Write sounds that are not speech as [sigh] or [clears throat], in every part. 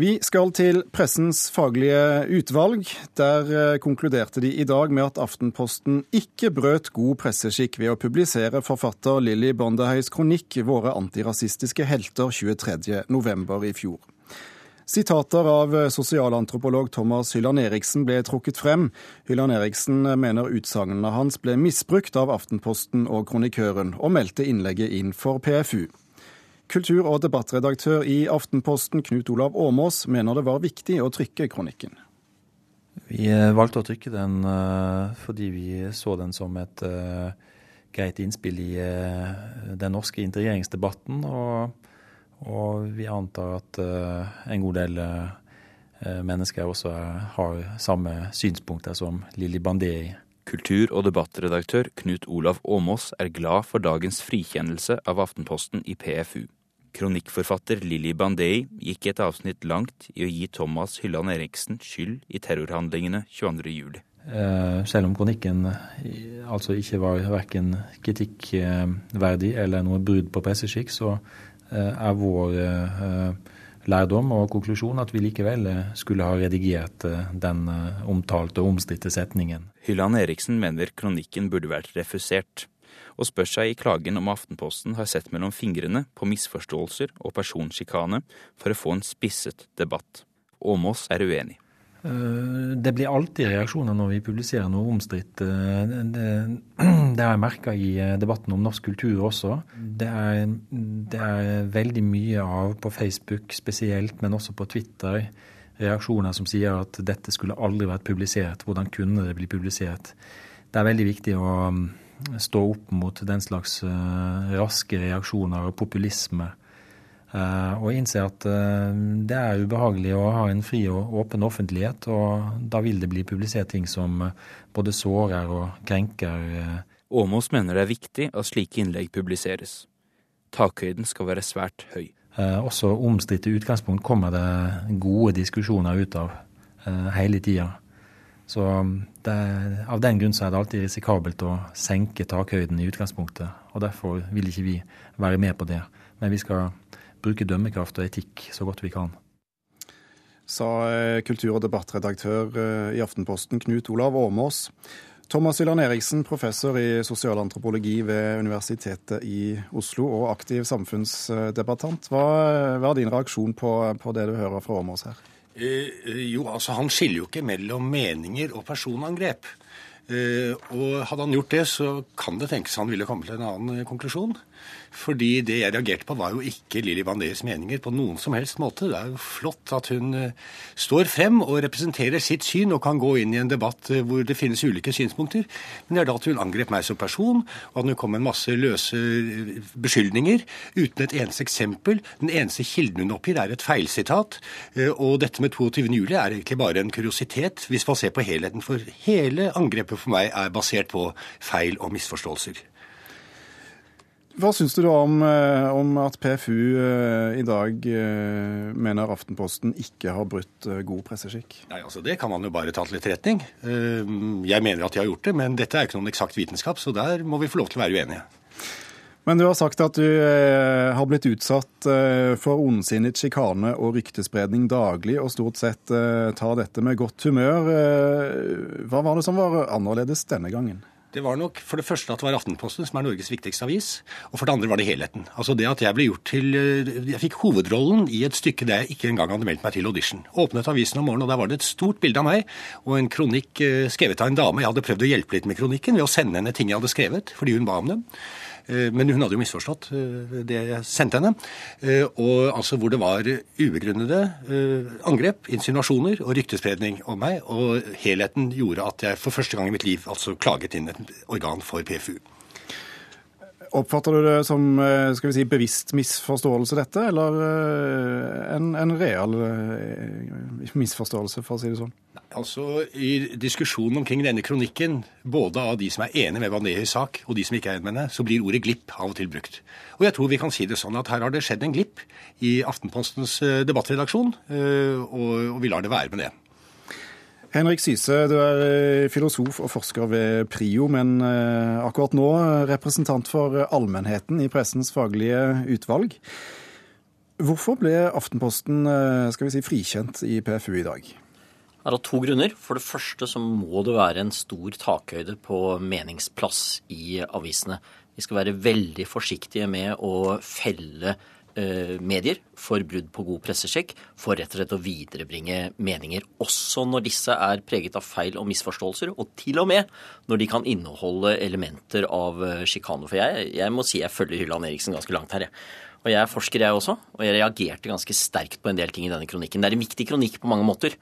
Vi skal til pressens faglige utvalg. Der eh, konkluderte de i dag med at Aftenposten ikke brøt god presseskikk ved å publisere forfatter Lilly Bondeheis kronikk 'Våre antirasistiske helter' 23.11. i fjor. Sitater av sosialantropolog Thomas Hylland Eriksen ble trukket frem. Hylland Eriksen mener utsagnene hans ble misbrukt av Aftenposten og kronikøren, og meldte innlegget inn for PFU. Kultur- og debattredaktør i Aftenposten, Knut Olav Åmås, mener det var viktig å trykke kronikken. Vi eh, valgte å trykke den eh, fordi vi så den som et eh, greit innspill i den norske integreringsdebatten. Og, og vi antar at en god del mennesker også har samme synspunkter som Lilly Bandé. Kultur- og debattredaktør Knut Olav Åmås er glad for dagens frikjennelse av Aftenposten i PFU. Kronikkforfatter Lilly Bandei gikk et avsnitt langt i å gi Thomas Hylland Eriksen skyld i terrorhandlingene 22.07. Eh, selv om kronikken eh, altså ikke var verken kritikkverdig eller noe brudd på presseskikk, så eh, er vår lærdom og konklusjon at vi likevel skulle ha redigert den omtalte og omstridte setningen. Hylland Eriksen mener kronikken burde vært refusert og spør seg i klagen om Aftenposten har sett mellom fingrene på misforståelser og personsjikane for å få en spisset debatt. Åmås er uenig. Eh, det blir alltid reaksjoner når vi publiserer noe omstridt. Eh, det, [clears throat] har jeg merka i eh, debatten om norsk kultur også. Det er, det er, veldig mye av på Facebook spesielt, men også på Twitter, reaksjoner som sier at dette skulle aldri vært publisert. Hvordan kunne det bli publisert? Det er veldig viktig å stå opp mot den slags uh, raske reaksjoner og populisme. Uh, og innse at uh, det er ubehagelig å ha en fri og åpen offentlighet. Og da vil det bli publisert ting som både sårer og krenker. Åmås mener det er viktig at slike innlegg publiseres. Takhøyden skal være svært høy. også omstridte utgangspunkt kommer det gode diskusjoner ut av hele tida. Så um, det, Av den grunn så er det alltid risikabelt å senke takhøyden i utgangspunktet. og Derfor vil ikke vi være med på det. Men vi skal bruke dømmekraft og etikk så godt vi kan. Sa eh, kultur- og debattredaktør eh, i Aftenposten Knut Olav Åmås. Thomas Hylland Eriksen, professor i sosialantropologi ved Universitetet i Oslo og aktiv samfunnsdebattant. Hva, hva er din reaksjon på, på det du hører fra Åmås her? Eh, jo, altså Han skiller jo ikke mellom meninger og personangrep. Eh, og hadde han gjort det, så kan det tenkes han ville komme til en annen konklusjon. Fordi det jeg reagerte på, var jo ikke Lilly Banderes meninger på noen som helst måte. Det er jo flott at hun eh, står frem og representerer sitt syn og kan gå inn i en debatt eh, hvor det finnes ulike synspunkter. Men det er da at hun angrep meg som person, og at hun kom med en masse løse eh, beskyldninger uten et eneste eksempel. Den eneste kilden hun oppgir, er et feilsitat. Og dette med 22. juli er egentlig bare en kuriositet, hvis man ser på helheten. For hele angrepet for meg er basert på feil og misforståelser. Hva syns du da om, eh, om, at PFU eh, i dag eh, mener Aftenposten ikke har brutt god presseskikk? Nei, altså Det kan man jo bare ta til etterretning. Jeg mener at de har gjort det, men dette er ikke noen eksakt vitenskap, så der må vi få lov til å være uenige. Men du har sagt at du har blitt utsatt for ondsinnet sjikane og ryktespredning daglig, og stort sett tar dette med godt humør. Hva var det som var annerledes denne gangen? Det var nok for det første at det var Aftenposten, som er Norges viktigste avis. Og for det andre var det helheten. Altså det at jeg ble gjort til eh, Jeg fikk hovedrollen i et stykke der jeg ikke engang hadde meldt meg til audition. Åpnet avisen om morgenen, og der var det et stort bilde av meg og en kronikk eh, skrevet av en dame. Jeg hadde prøvd å hjelpe litt med kronikken ved å sende henne ting jeg hadde skrevet, fordi hun ba om dem. Eh, men hun hadde jo misforstått eh, det jeg sendte henne. Eh, og altså hvor det var ubegrunnede angrep, insinuasjoner og ryktespredning om meg. Og helheten gjorde at jeg for første gang i mitt liv altså klaget inn et organ for PFU. Oppfatter du det som skal vi si, bevisst misforståelse, dette, eller en, en real misforståelse, for å si det sånn? Nei, Altså, I diskusjonen omkring denne kronikken, både av de som er enig med Bandehis sak, og de som ikke er enig med henne, så blir ordet glipp av og til brukt. Og jeg tror vi kan si det sånn at her har det skjedd en glipp i Aftenpostens eh, debattredaksjon, eh, og vi lar det være med det. Henrik Syse, du er eh, filosof og forsker ved PRIO, men akkurat nå representant for allmennheten i Pressens faglige utvalg. Hvorfor ble Aftenposten skal vi si, frikjent i PFU i dag? Det er to grunner. For det første så må det være en stor takhøyde på meningsplass i avisene. Vi skal være veldig forsiktige med å felle eh, medier for brudd på god pressesjekk, for rett og slett å viderebringe meninger, også når disse er preget av feil og misforståelser, og til og med når de kan inneholde elementer av eh, sjikane. For jeg, jeg må si jeg følger Hylland Eriksen ganske langt her, jeg. Og jeg er forsker, jeg også, og jeg reagerte ganske sterkt på en del ting i denne kronikken. Det er en viktig kronikk på mange måter.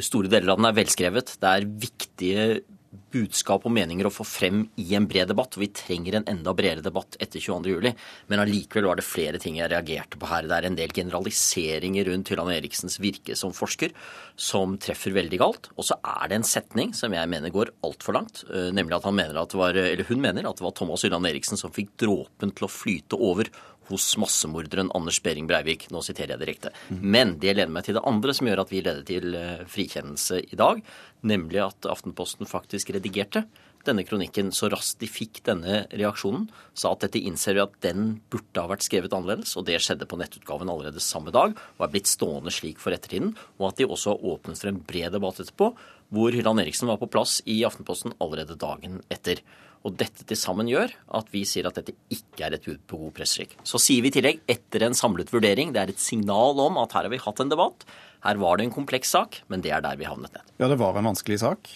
Store deler av den er velskrevet. Det er viktige budskap og meninger å få frem i en bred debatt. og Vi trenger en enda bredere debatt etter 22.07. Men allikevel var det flere ting jeg reagerte på her. Det er en del generaliseringer rundt Hylland Eriksens virke som forsker som treffer veldig galt. Og så er det en setning som jeg mener går altfor langt. Eh, nemlig at han mener at det var, eller hun mener at det var Thomas Hylland Eriksen som fikk dråpen til å flyte over hos massemorderen Anders Behring Breivik. Nå siterer jeg direkte. Men det leder meg til det andre som gjør at vi leder til eh, frikjennelse i dag, nemlig at Aftenposten faktisk redigerte denne kronikken så raskt de fikk denne reaksjonen, sa at dette innser vi at den burde ha vært skrevet annerledes, og det skjedde på nettutgaven allerede samme dag og er blitt stående slik for ettertiden, og at de også har åpnet for en bred debatt etterpå, hvor Hylland Eriksen var på plass i Aftenposten allerede dagen etter. Og dette til sammen gjør at vi sier at dette ikke er et brudd på god presseskikk. Så sier vi i tillegg, etter en samlet vurdering, det er et signal om at her har vi hatt en debatt. Her var det en kompleks sak, men det er der vi havnet ned. Ja, det var en vanskelig sak?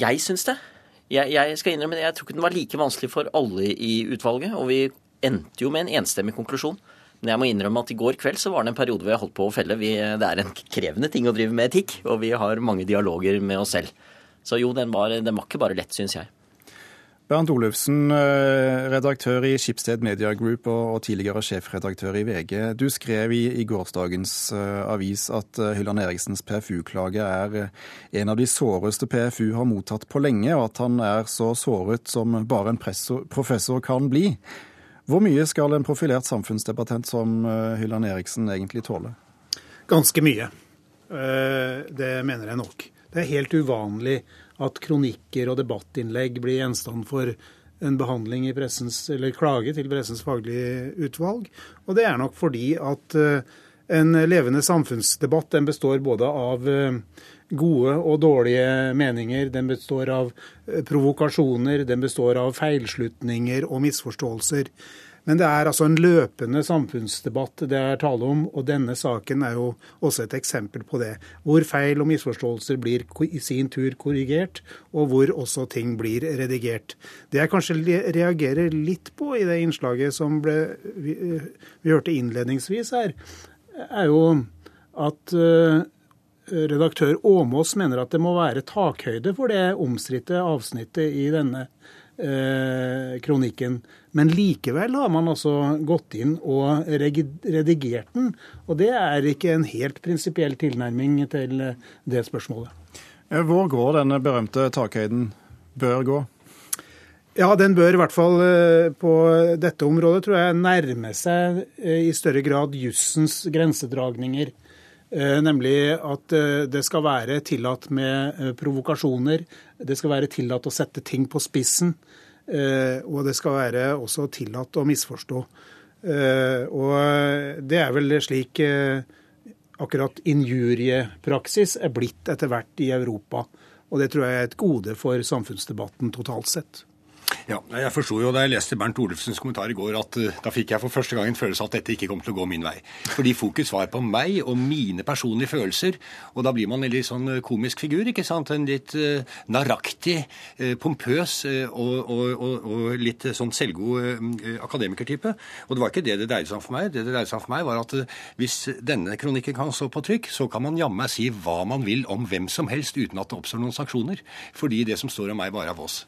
Jeg syns det. Jeg, jeg, skal innrømme det. Jeg tror ikke den var like vanskelig for alle i utvalget. Og vi endte jo med en enstemmig konklusjon. Men jeg må innrømme at i går kveld så var det en periode hvor jeg holdt på å felle. Vi, det er en krevende ting å drive med etikk, og vi har mange dialoger med oss selv. Så jo, den var, den var ikke bare lett, syns jeg. Bernt Olufsen, eh, redaktør i Skipsted Media Group og tidligere sjefredaktør i VG. Du skrev i, gårsdagens uh, avis at uh, Hylland Eriksens PFU-klage er en av de såreste PFU har mottatt på lenge, og at han er så såret som bare en professor kan bli. Hvor mye skal en profilert samfunnsdebattent som Hylland Eriksen egentlig tåle? Ganske mye. Det mener jeg nok. Det er helt uvanlig at kronikker og debattinnlegg blir gjenstand for en behandling i pressens, eller klage til pressens faglige utvalg. Og det er nok fordi at eh, en levende samfunnsdebatt den består både av eh, gode og dårlige meninger, den består av eh, provokasjoner, den består av feilslutninger og misforståelser. Men det er altså en løpende samfunnsdebatt det er tale om, og denne saken er jo også et eksempel på det. Hvor feil og misforståelser blir i sin tur korrigert, og hvor også ting blir redigert. Det jeg kanskje reagerer litt på i det innslaget som ble, vi, vi hørte innledningsvis her, er jo at uh, redaktør Åmås mener at det må være takhøyde for det omstridte avsnittet i denne uh, kronikken. Men likevel har man altså gått inn og redigert den. Og det er ikke en helt prinsipiell tilnærming til det spørsmålet. Hvor går denne berømte takhøyden bør gå? Ja, den bør i hvert fall eh, på dette området tror jeg nærme seg eh, i større grad jussens grensedragninger. Eh, nemlig at det skal være tillatt med provokasjoner. Det skal være tillatt å sette ting på spissen. Eh, og det skal være også tillatt å misforstå. Eh, og det er vel slik eh, akkurat injuriepraksis er blitt etter hvert i Europa. Og det tror jeg er et gode for samfunnsdebatten totalt sett. Ja, jeg forsto jo da jeg leste Bernt Olufsens kommentar i går, at uh, da fikk jeg for første gang en følelse av at dette ikke kom til å gå min vei. Fordi fokus var på meg og mine personlige følelser. Og da blir man en litt sånn eh, komisk figur, ikke sant? En litt uh, naraktig, uh, pompøs og, og, og, og, litt sånn selvgod akademikertype. Og det var ikke det det dreide seg om for meg. Det det dreide seg om for meg, var at hvis denne kronikken kan stå på trykk, så kan man jammen meg si hva man vil om hvem som helst uten at det oppstår noen sanksjoner. Fordi det som står om meg, bare er vås.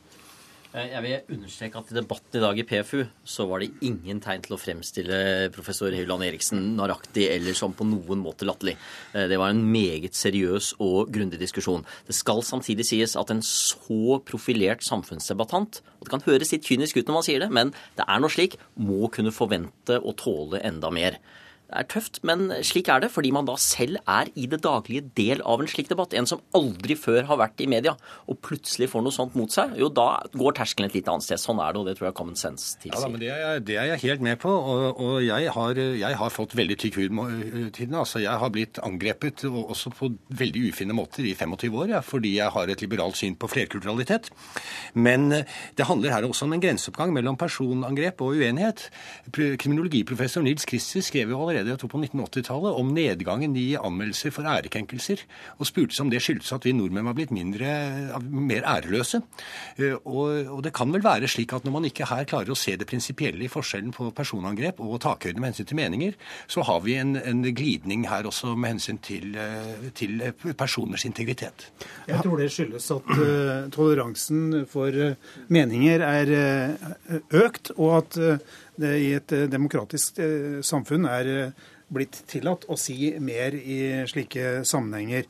Eh, jeg vil understreke at I debatten i dag i PFU så var det ingen tegn til å fremstille professor Høyland Eriksen naraktig eller som på noen måte latterlig. Eh, det var en meget seriøs og grundig diskusjon. Det skal samtidig sies at en så profilert samfunnsdebattant og Det kan høres litt kynisk ut når man sier det, men det er nå slik må kunne forvente å tåle enda mer. Det er tøft, men slik er det fordi man da selv er i det daglige del av en slik debatt. En som aldri før har vært i media, og plutselig får noe sånt mot seg. Jo, da går terskelen et litt annet sted. Sånn er det, og det tror jeg common sense tilsier. Ja, da, men det er, det er, jeg, helt med på, og, og jeg, har, jeg, har, fått veldig tykk hud med tiden. Altså, jeg har blitt angrepet, også på veldig ufine måter, i 25 år, ja, fordi jeg har et liberalt syn på flerkulturalitet. Men det handler her også om en grenseoppgang mellom personangrep og uenighet. Kriminologiprofessor Nils Christie skrev jo allerede allerede jeg tror på 1980-tallet om nedgangen i anmeldelser for ærekrenkelser, og spurte om det skyldtes at vi nordmenn var blitt mindre, mer æreløse. Eh, og, og, det kan vel være slik at når man ikke her klarer å se det prinsipielle i forskjellen på personangrep og takhøyde med hensyn til meninger, så har vi en, en glidning her også med hensyn til, eh, til, personers integritet. Jeg tror det skyldes at uh, toleransen for uh, meninger er uh, økt, og at i et eh, demokratisk eh, samfunn er eh, blitt tillatt å si mer i slike sammenhenger.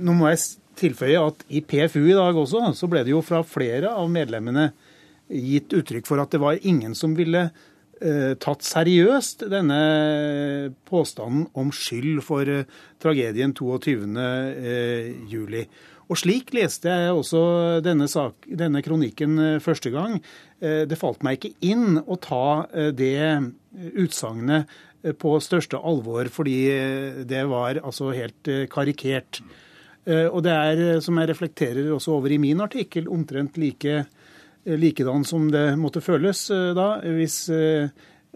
Nå må jeg tilføye at i PFU i dag også, så ble det jo fra flere av medlemmene gitt uttrykk for at det var ingen som ville tatt seriøst denne påstanden om skyld for tragedien 22.07. Og slik leste jeg også denne, sak, denne kronikken første gang. Eh, det falt meg ikke inn å ta eh, det utsagnet eh, på største alvor, fordi det var altså helt karikert. Og det er, som jeg reflekterer også over i min artikkel, omtrent like likedan som det måtte føles da, hvis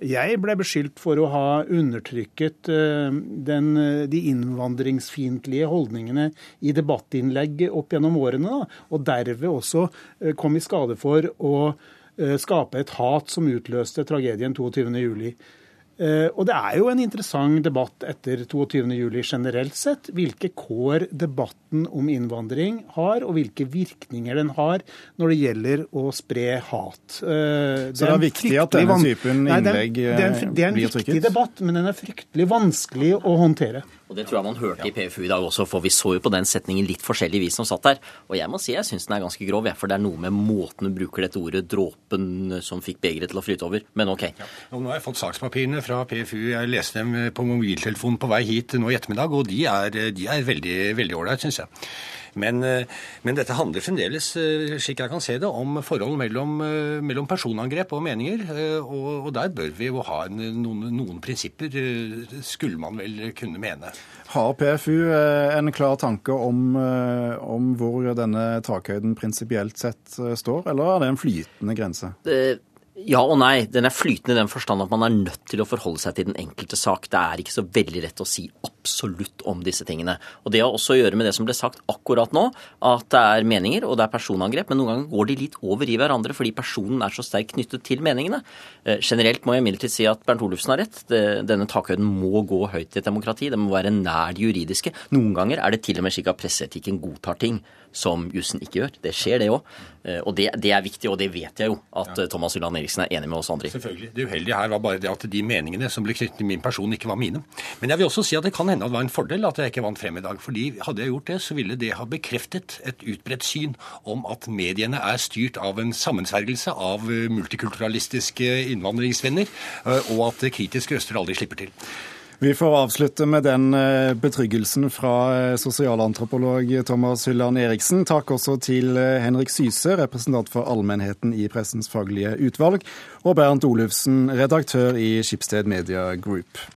jeg ble beskyldt for å ha undertrykket den, de innvandringsfiendtlige holdningene i debattinnlegg opp gjennom årene, da, og derved også kom i skade for å Eh, skape et hat som utløste tragedien 22.07. Eh, og det er jo en interessant debatt etter 22.07 generelt sett. Hvilke kår debatten om innvandring har, og hvilke virkninger den har når det gjelder å spre hat. Eh, Så det er viktig at denne typen innlegg blir trykket? Det er en viktig debatt, men den er fryktelig vanskelig å håndtere. Og Det tror jeg man hørte i PFU i dag også, for vi så jo på den setningen litt forskjellig, vi som satt der. Og jeg må si jeg syns den er ganske grov, for det er noe med måten du bruker dette ordet, dråpen som fikk begeret til å flyte over. Men OK. Ja. Og nå har jeg fått sakspapirene fra PFU. Jeg leste dem på mobiltelefonen på vei hit nå i ettermiddag, og de er, de er veldig ålreit, syns jeg. Men, eh, men, dette handler fremdeles, eh, slik jeg kan se det, om forhold mellom, eh, mellom personangrep og meninger. Og, og, der bør vi jo ha noen, noen, prinsipper, skulle man vel kunne mene. Har PFU en klar tanke om, om hvor denne takhøyden prinsipielt sett står, eller er det en flytende grense? Det ja og nei. Den er flytende i den forstand at man er nødt til å forholde seg til den enkelte sak. Det er ikke så veldig lett å si absolutt om disse tingene. Og Det har også å gjøre med det som ble sagt akkurat nå, at det er meninger og det er personangrep. Men noen ganger går de litt over i hverandre fordi personen er så sterkt knyttet til meningene. Eh, generelt må jeg imidlertid si at Bernt Olufsen har rett. Denne takhøyden må gå høyt i et demokrati. Det må være nær det juridiske. Noen ganger er det til og med slik at presseetikken godtar ting som jussen ikke gjør. Det skjer, det òg. Eh, og det, det, er viktig, og det vet jeg jo at ja. Eh, Thomas Ulland Eriksen er enig med oss andre i. Selvfølgelig. Det uheldige her var bare det at de meningene som ble knyttet til min person, ikke var mine. Men jeg vil også si at det kan hende det var en fordel at jeg ikke vant frem i dag. fordi hadde jeg gjort det, så ville det ha bekreftet et utbredt syn om at mediene er styrt av en sammensvergelse av eh, multikulturalistiske innvandringsvenner, og at kritiske røster aldri slipper til. Vi får avslutte med den eh, betryggelsen fra eh, sosialantropolog Thomas Hylland Eriksen. Takk også til eh, Henrik Syse, representant for allmennheten i Pressens faglige utvalg, og Bernt Olufsen, redaktør i Skipsted Media Group.